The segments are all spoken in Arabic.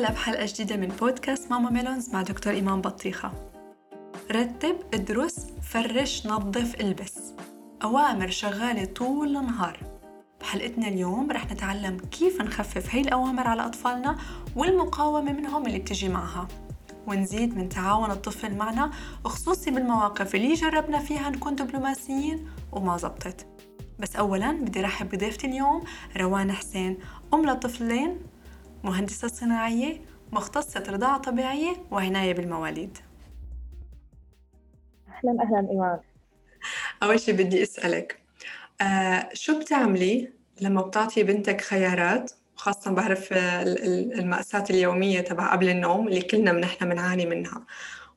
وسهلا بحلقة جديدة من بودكاست ماما ميلونز مع دكتور إيمان بطيخة رتب ادرس فرش نظف البس. أوامر شغالة طول النهار. بحلقتنا اليوم رح نتعلم كيف نخفف هاي الأوامر على أطفالنا والمقاومة منهم اللي بتجي معها. ونزيد من تعاون الطفل معنا خصوصي بالمواقف اللي جربنا فيها نكون دبلوماسيين وما زبطت. بس أولا بدي رحب بضيفتي اليوم روان حسين أم لطفلين مهندسة صناعية مختصة رضاعة طبيعية وعناية بالمواليد. أهلا أهلا إيمان. أول شيء بدي أسألك آه شو بتعملي لما بتعطي بنتك خيارات؟ خاصة بعرف المأساة اليومية تبع قبل النوم اللي كلنا نحن بنعاني منها.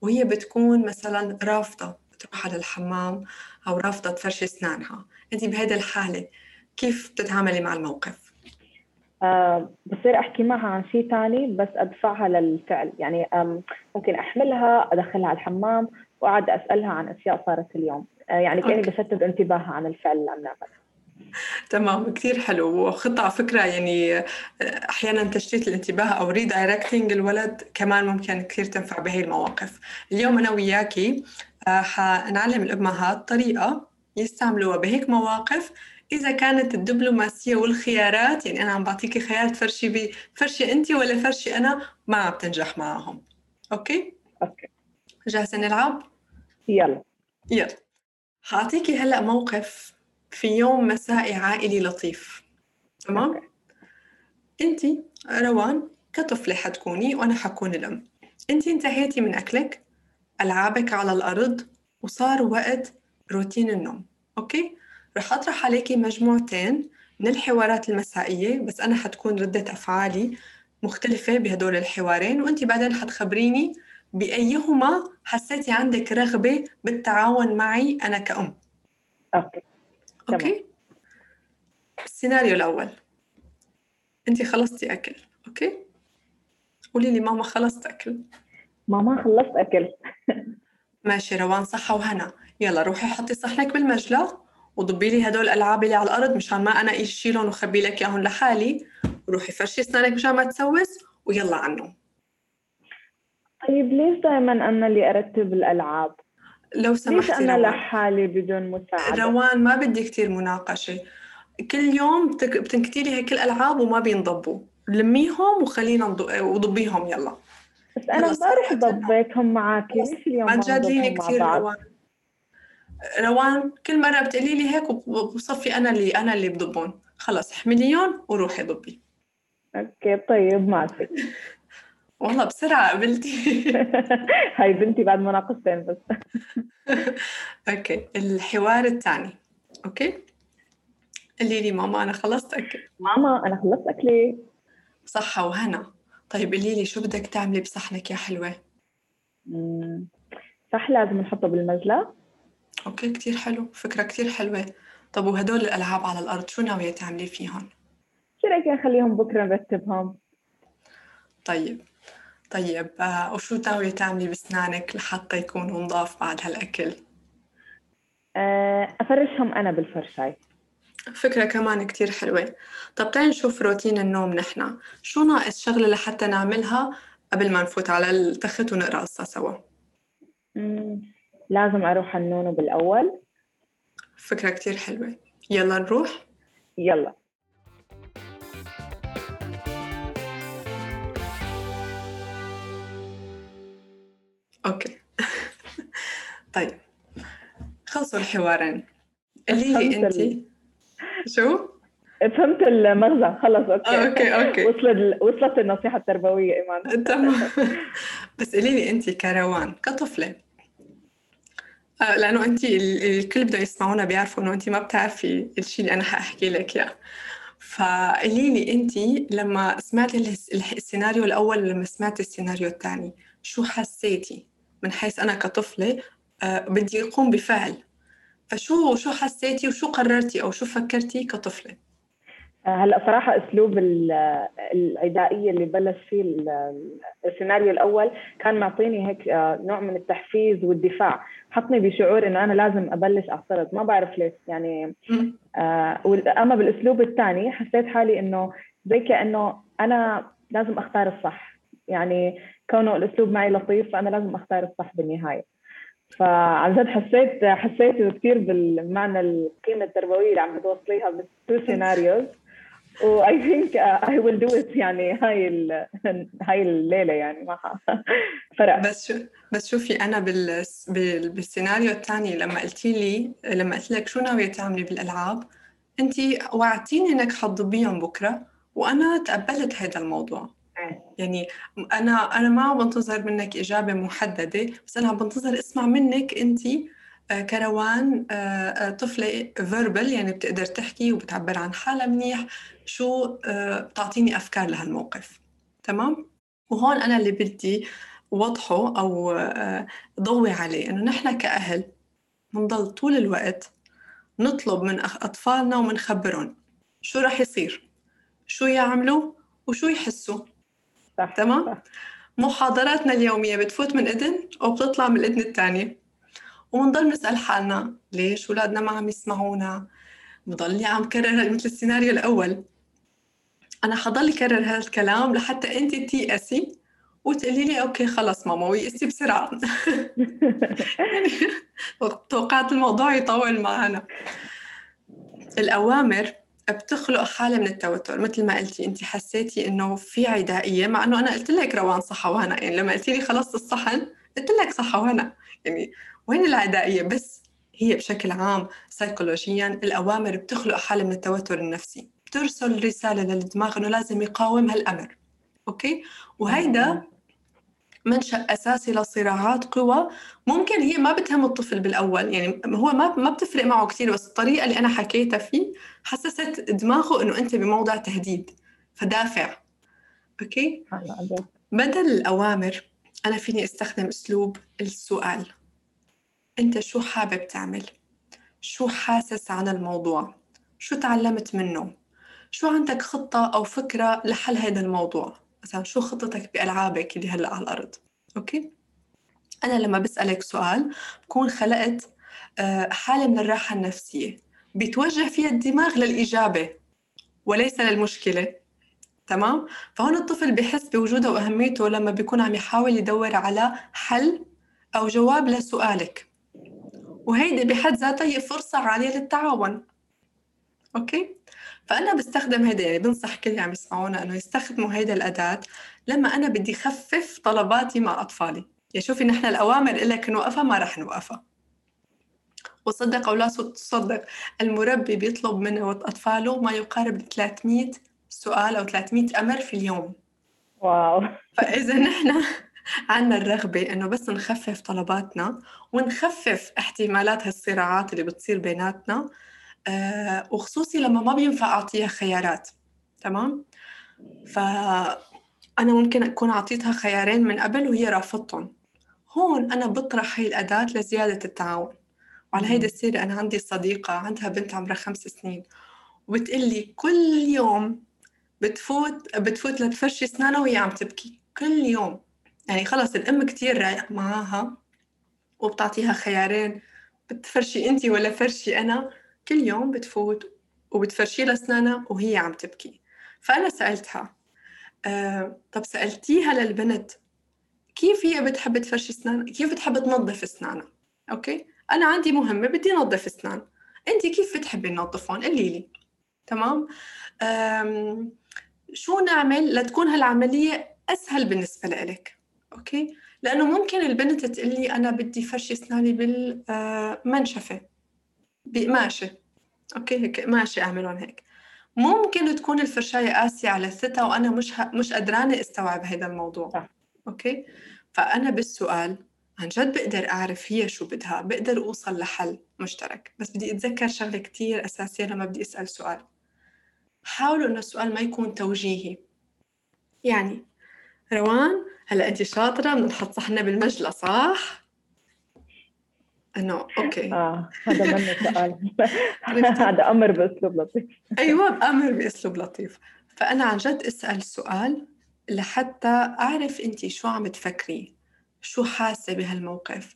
وهي بتكون مثلا رافضة تروح على الحمام أو رافضة تفرشي أسنانها. أنت بهيدا الحالة كيف بتتعاملي مع الموقف؟ آه بصير أحكي معها عن شيء ثاني بس أدفعها للفعل. يعني ممكن أحملها أدخلها على الحمام واقعد أسألها عن أشياء صارت اليوم. آه يعني كأني بشتت انتباهها عن الفعل اللي عم نعمله. تمام كثير حلو. وخطة على فكرة يعني آه، أحيانا تشتيت الانتباه أو ريدايركتنج الولد كمان ممكن كثير تنفع بهي المواقف. اليوم أنا وياكي حنعلم الأمهات طريقة يستعملوها بهيك مواقف إذا كانت الدبلوماسية والخيارات يعني أنا عم بعطيكي خيار تفرشي بي فرشي أنت ولا فرشي أنا ما عم تنجح معهم okay؟ okay جاهزة نلعب؟ يلا يلا حأعطيكي هلأ موقف في يوم مسائي عائلي لطيف تمام؟ أنت روان كطفلة حتكوني وأنا حكون الأم أنت انتهيتي من أكلك ألعابك على الأرض وصار وقت روتين النوم okay؟ رح أطرح عليكي مجموعتين من الحوارات المسائية بس أنا حتكون ردة أفعالي مختلفة بهدول الحوارين وأنت بعدين حتخبريني بأيهما حسيتي عندك رغبة بالتعاون معي أنا كأم. okay. okay؟ السيناريو الأول. أنت خلصتي أكل أوكي؟ قولي لي ماما خلصت أكل. ماما خلصت أكل. ماشي روان صحة وهنا. يلا روحي حطي صحنك بالمجلة. وضبي لي هدول الألعاب اللي على الأرض مشان ما أنا اشيلهم وخبي لك إياهم لحالي. وروحي فرشي اسنانك مشان ما تسوس ويلا عنهم. طيب ليش دائما أنا اللي أرتب الألعاب؟ لو سمحتي ليش أنا لحالي بدون مساعدة؟ روان ما بدي كثير مناقشة. كل يوم بتنكتي لي هيك الألعاب وما بينضبوا. لميهم وخلينا وضبيهم يلا. بس أنا امبارح ضبيتهم معك ليش اليوم ما تجادليني كثير روان. روان كل مرة بتقولي لي هيك وبصفي أنا اللي أنا اللي بضبهم. خلص احمليهم وروحي ضبي. أوكي طيب ماشي. والله بسرعة قبلتي. هاي بنتي بعد مناقصتين بس. okay الحوار الثاني. okay؟ قولي لي ماما أنا خلصت أكل ماما أنا خلصت أكلي. صحة وهنا. طيب قولي لي شو بدك تعملي بصحنك يا حلوة؟ صح لازم نحطه بالمجلى okay كتير حلو فكرة كتير حلوة طب وهدول الألعاب على الأرض شو ناوية تعملي فيهم؟ شو رأيك نخليهم بكرة نرتبهم؟ طيب طيب آه وشو ناوية تعملي بسنانك لحتى يكونوا نضاف بعد هالأكل؟ آه أفرشهم أنا بالفرشاي فكرة كمان كتير حلوة طب تعالي نشوف روتين النوم نحنا شو ناقص شغلة لحتى نعملها قبل ما نفوت على التخت ونقرأ قصة سوا؟ لازم أروح النونو بالأول. فكرة كتير حلوة. يلا نروح. يلا. okay. طيب. خلصوا الحوارين. اللي هي أنت؟ شو؟ فهمت المغزى. خلص okay. okay okay. وصلت وصلت النصيحة التربوية إيمان. تمام. بس قولي لي انت كروان كطفلة آه، لأنه انت الكل بده يسمعونا بيعرفوا إنه انت ما بتعرفي الشيء اللي أنا حاحكي لك اياه فقولي لي انت لما سمعتي السيناريو الأول ولما سمعتي السيناريو الثاني شو حسيتي؟ من حيث أنا كطفلة آه، بدي اقوم بفعل. فشو شو حسيتي وشو قررتي أو شو فكرتي كطفلة؟ هلا صراحة أسلوب العدائيه اللي بلش فيه السيناريو الأول كان معطيني هيك آه، نوع من التحفيز والدفاع. حطني بشعور إنه أنا لازم أبلش اعترض ما بعرف ليش يعني آه أما بالأسلوب الثاني حسيت حالي إنه زي كأنه أنا لازم أختار الصح. يعني كونه الأسلوب معي لطيف فأنا لازم أختار الصح بالنهاية. فعن جد حسيت حسيت كثير بالمعنى القيمة التربوية اللي عم بتوصليها بال two scenarios و I think I will do it يعني هاي هاي الليلة يعني ما فرق بس شو بس شوفي أنا بال... بال... بالسيناريو الثاني لما قلتي لي لما قلت لك شو ناوية تعملي بالألعاب انت وعدتيني إنك حتضبيهم بكرة وأنا تقبلت هذا الموضوع. يعني أنا أنا ما عم بنتظر منك إجابة محددة بس أنا عم بنتظر أسمع منك انت كروان آه، آه، طفلة فيربل يعني بتقدر تحكي وبتعبر عن حالها منيح شو بتعطيني أفكار لهالموقف تمام؟ وهون أنا اللي بدي وضحه أو ضوي عليه إنه نحن كأهل بنضل طول الوقت نطلب من أطفالنا ومنخبرهم شو رح يصير شو يعملوا وشو يحسوا صح تمام؟ صح. محاضراتنا اليومية بتفوت من إذن وبتطلع من الإذن الثانية وبنضل نسأل حالنا ليش أولادنا ما عم يسمعونا؟ بضلي عم كرر مثل السيناريو الأول. أنا حضل كرر هذا الكلام لحتى أنت تيأسي وتقولي لي أوكي خلص ماما ويأسي بسرعة. توقعت الموضوع يطول معنا. الأوامر بتخلق حالة من التوتر مثل ما قلتي أنت حسيتي إنه في عدائية مع إنه أنا قلت لك روان صحة وهنا يعني لما قلتي لي خلصت الصحن قلت لك صحة وهنا يعني وين العدائية؟ بس هي بشكل عام سيكولوجيا الأوامر بتخلق حالة من التوتر النفسي بترسل رسالة للدماغ إنه لازم يقاوم هالأمر okay؟ وهيدا منشأ أساسي لصراعات قوى ممكن هي ما بتهم الطفل بالأول يعني هو ما ما بتفرق معه كثير بس الطريقة اللي أنا حكيتها فيه حسست دماغه إنه أنت بموضع تهديد فدافع أوكي؟ بدل الأوامر أنا فيني أستخدم أسلوب السؤال. أنت شو حابب تعمل؟ شو حاسس عن الموضوع؟ شو تعلمت منه؟ شو عندك خطة أو فكرة لحل هذا الموضوع؟ مثلا شو خطتك بألعابك اللي هلأ على الأرض؟ أوكي؟ أنا لما بسألك سؤال بكون خلقت آه، حالة من الراحة النفسية بيتوجه فيها الدماغ للإجابة وليس للمشكلة تمام؟ فهون الطفل بحس بوجوده وأهميته لما بيكون عم يحاول يدور على حل أو جواب لسؤالك وهيدي بحد ذاتها هي فرصة عالية للتعاون. أوكي؟ فأنا بستخدم هيدا يعني بنصح كل اللي عم يسمعونا إنه يستخدموا هيدا الأداة لما أنا بدي خفف طلباتي مع أطفالي. يعني شوفي نحن الأوامر لك نوقفها ما رح نوقفها. وصدق أو لا تصدق المربي بيطلب من أطفاله ما يقارب 300 سؤال أو 300 أمر في اليوم. واو. فإذا نحن عندنا الرغبة إنه بس نخفف طلباتنا ونخفف احتمالات هالصراعات اللي بتصير بيناتنا آه وخصوصي لما ما بينفع أعطيها خيارات تمام؟ فأنا ممكن أكون أعطيتها خيارين من قبل وهي رافضتهم. هون أنا بطرح هي الأداة لزيادة التعاون. وعلى هيدا السيرة أنا عندي صديقة عندها بنت عمرها خمس سنين وبتقلي كل يوم بتفوت بتفوت لتفرشي أسنانها وهي عم تبكي كل يوم. يعني خلص الأم كتير رايق معاها وبتعطيها خيارين بتفرشي أنت ولا فرشي أنا؟ كل يوم بتفوت وبتفرشي لها أسنانها وهي عم تبكي. فأنا سألتها أه طب سألتيها للبنت كيف هي بتحب تفرشي أسنانها كيف بتحب تنظف أسنانها؟ أوكي؟ أنا عندي مهمة بدي أنظف أسنان. أنت كيف بتحبي ننظفهم قولي لي. تمام؟ شو نعمل لتكون هالعملية أسهل بالنسبة لإلك؟ okay؟ لأنه ممكن البنت تقول لي أنا بدي فرشي اسناني بالمنشفه بقماشه okay؟ هيك قماشه اعملهم هيك. ممكن تكون الفرشاية قاسية على اللثة وأنا مش ه... مش قدرانه استوعب هذا الموضوع. okay؟ فأنا بالسؤال عن جد بقدر أعرف هي شو بدها بقدر أوصل لحل مشترك. بس بدي أتذكر شغلة كتير أساسية لما بدي أسأل سؤال. حاولوا إنه السؤال ما يكون توجيهي. يعني روان هلا انت شاطرة بدنا نحط صحننا بالمجلة صح؟ إنه أوكي. آه هذا منه سؤال. هذا أمر بأسلوب لطيف. أيوه أمر بأسلوب لطيف. فأنا عن جد أسأل سؤال لحتى أعرف انت شو عم تفكري؟ شو حاسة بهالموقف؟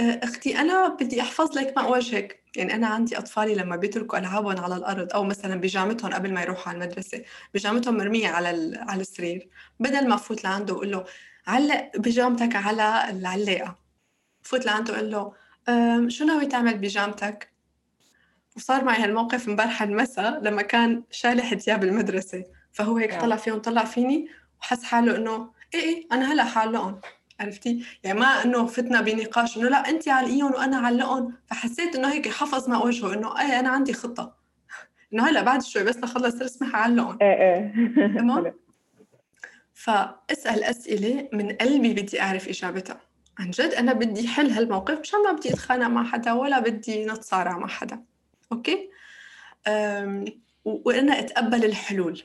أختي أنا بدي أحفظ لك ماء وجهك. يعني أنا عندي أطفالي لما بيتركوا ألعابهم على الأرض أو مثلا بيجامتهم قبل ما يروحوا على المدرسة بيجامتهم مرمية على على السرير. بدل ما أفوت لعنده وأقول له علق بيجامتك على العلاقة. فوت لعنده أقول له شو ناوي تعمل بيجامتك وصار معي هالموقف امبارح المساء لما كان شالح ثياب المدرسة. فهو هيك طلع فيهم طلع فيني وحس حاله إنه إيه إيه أنا هلأ حعلقهم عرفتي؟ يعني ما إنه فتنا بنقاش إنه لا انت علقيهم وأنا علقهم فحسيت إنه هيك حفظ ما وجهه إنه إيه أنا عندي خطة. إنه هلا بعد شوي بس نخلص رسمي حعلقهم إيه إيه. تمام؟ فاسأل أسئلة من قلبي بدي أعرف إجابتها. عن جد أنا بدي حل هالموقف مشان ما بدي أتخانق مع حدا ولا بدي نتصارع مع حدا. أوكي؟ وأنا أتقبل الحلول.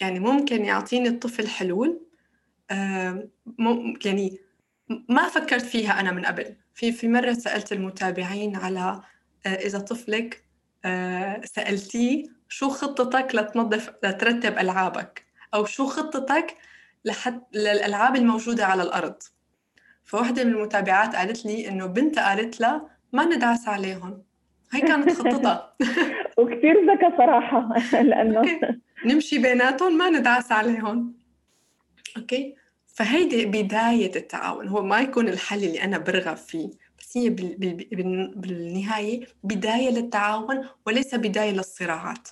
يعني ممكن يعطيني الطفل حلول يعني ما فكرت فيها أنا من قبل. في في مرة سألت المتابعين على آه، إذا طفلك آه، سألتيه شو خطتك لتنظف لترتب ألعابك؟ أو شو خطتك لحد للألعاب الموجودة على الأرض؟ فواحدة من المتابعات قالت لي إنه بنتها قالت لها ما ندعس عليهم. هي كانت خطتها. وكثير ذكى صراحة لأنه نمشي بيناتهم ما ندعس عليهم. أوكي؟ فهيدي بداية التعاون هو ما يكون الحل اللي أنا برغب فيه بس هي بالنهاية بداية للتعاون وليس بداية للصراعات.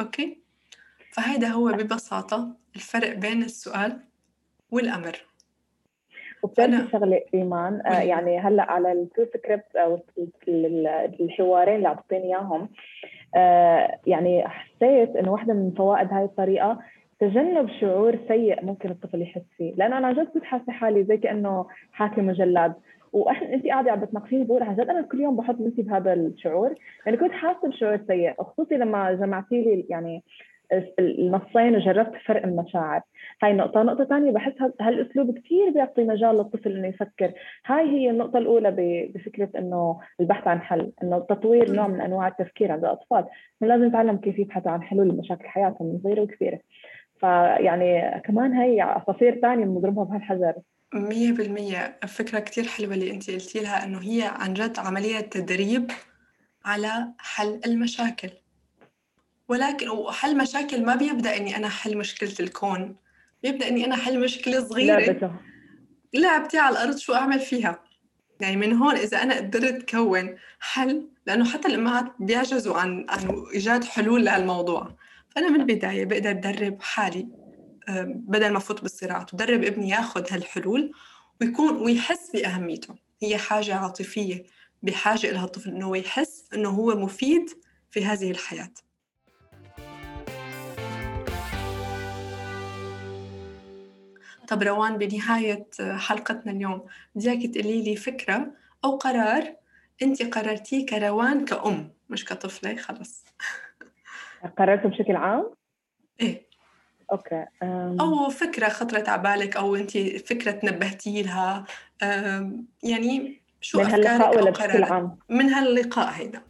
okay؟ فهيدا هو ببساطة الفرق بين السؤال والأمر. وبتعرفي شغلة إيمان آه يعني هلأ على ال two script أو الحوارين اللي أعطيتيني إياهم آه يعني حسيت إنه واحدة من فوائد هاي الطريقة تجنب شعور سيء ممكن الطفل يحس فيه. لأنه أنا عن جد كنت حاسة حالي زي كأنه حاكم مجلد. وإحنا انت قاعدة عم بتناقشيني بقول عن جد أنا كل يوم بحط نفسي بهذا الشعور. يعني كنت حاسة بشعور سيء خصوصي لما جمعتي لي يعني النصين وجربت فرق المشاعر. هاي نقطة. نقطة ثانية بحس هالأسلوب كثير بيعطي مجال للطفل إنه يفكر؟ هاي هي النقطة الأولى بفكرة إنه البحث عن حل إنه تطوير نوع من أنواع التفكير عند الأطفال. لازم يتعلم كيف يبحثوا عن حلول لمشاكل حياتهم من صغيرة وكبيرة. فيعني كمان هي عصافير ثانية بنضربها بهالحجر. مية بالمية. فكرة كتير حلوة اللي أنت قلتي لها إنه هي عن جد عملية تدريب على حل المشاكل. ولكن وحل مشاكل ما بيبدأ إني أنا أحل مشكلة الكون بيبدأ إني أنا أحل مشكلة صغيرة. لعبته لعبتي على الأرض شو أعمل فيها؟ يعني من هون إذا أنا قدرت كون حل لأنه حتى الأمهات بيعجزوا عن عن إيجاد حلول للموضوع فأنا من البداية بقدر أدرب حالي بدل ما أفوت بالصراعات ودرب ابني ياخذ هالحلول ويكون ويحس بأهميته. هي حاجة عاطفية بحاجة لها الطفل إنه يحس إنه هو مفيد في هذه الحياة. طب روان بنهاية حلقتنا اليوم بدي تقولي لي فكرة أو قرار أنت قررتيه كروان كأم مش كطفلة خلص. قررته بشكل عام؟ إيه. أوكي أم... أو فكرة خطرت على بالك أو أنت فكرة تنبهتي لها يعني شو من هاللقاء ولا بشكل عام؟ من هاللقاء هيدا.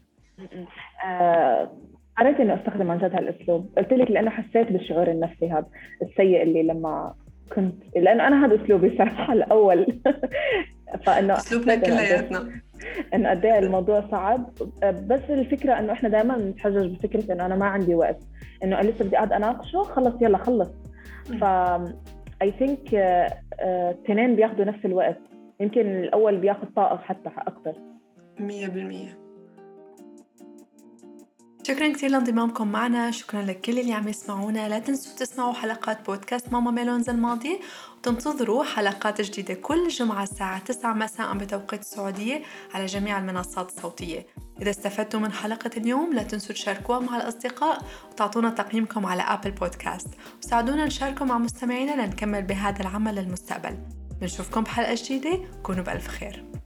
آه... قررت انه أستخدم عن جد هالأسلوب، قلت لك لأنه حسيت بالشعور النفسي هذا السيء اللي لما كنت لأنه أنا هذا أسلوبي صراحة الأول. فإنه أسلوبنا كلياتنا. انه قد إيه الموضوع صعب. بس الفكرة إنه إحنا دائما نتحجج بفكرة إنه أنا ما عندي وقت. إنه لسه بدي اقعد أناقشه خلص يلا خلص. ف اي ثينك اثنين بياخذوا نفس الوقت. يمكن الأول بياخذ طاقة حتى أكثر 100% شكرا كثير لانضمامكم معنا. شكرا لكل اللي عم يسمعونا. لا تنسوا تسمعوا حلقات بودكاست ماما ميلونز الماضية وتنتظروا حلقات جديدة كل جمعة الساعة 9 مساء بتوقيت السعودية على جميع المنصات الصوتية. إذا استفدتوا من حلقة اليوم لا تنسوا تشاركوها مع الأصدقاء وتعطونا تقييمكم على أبل بودكاست وساعدونا نشاركه مع مستمعينا لنكمل بهذا العمل للمستقبل. بنشوفكم بحلقة جديدة. كونوا بألف خير.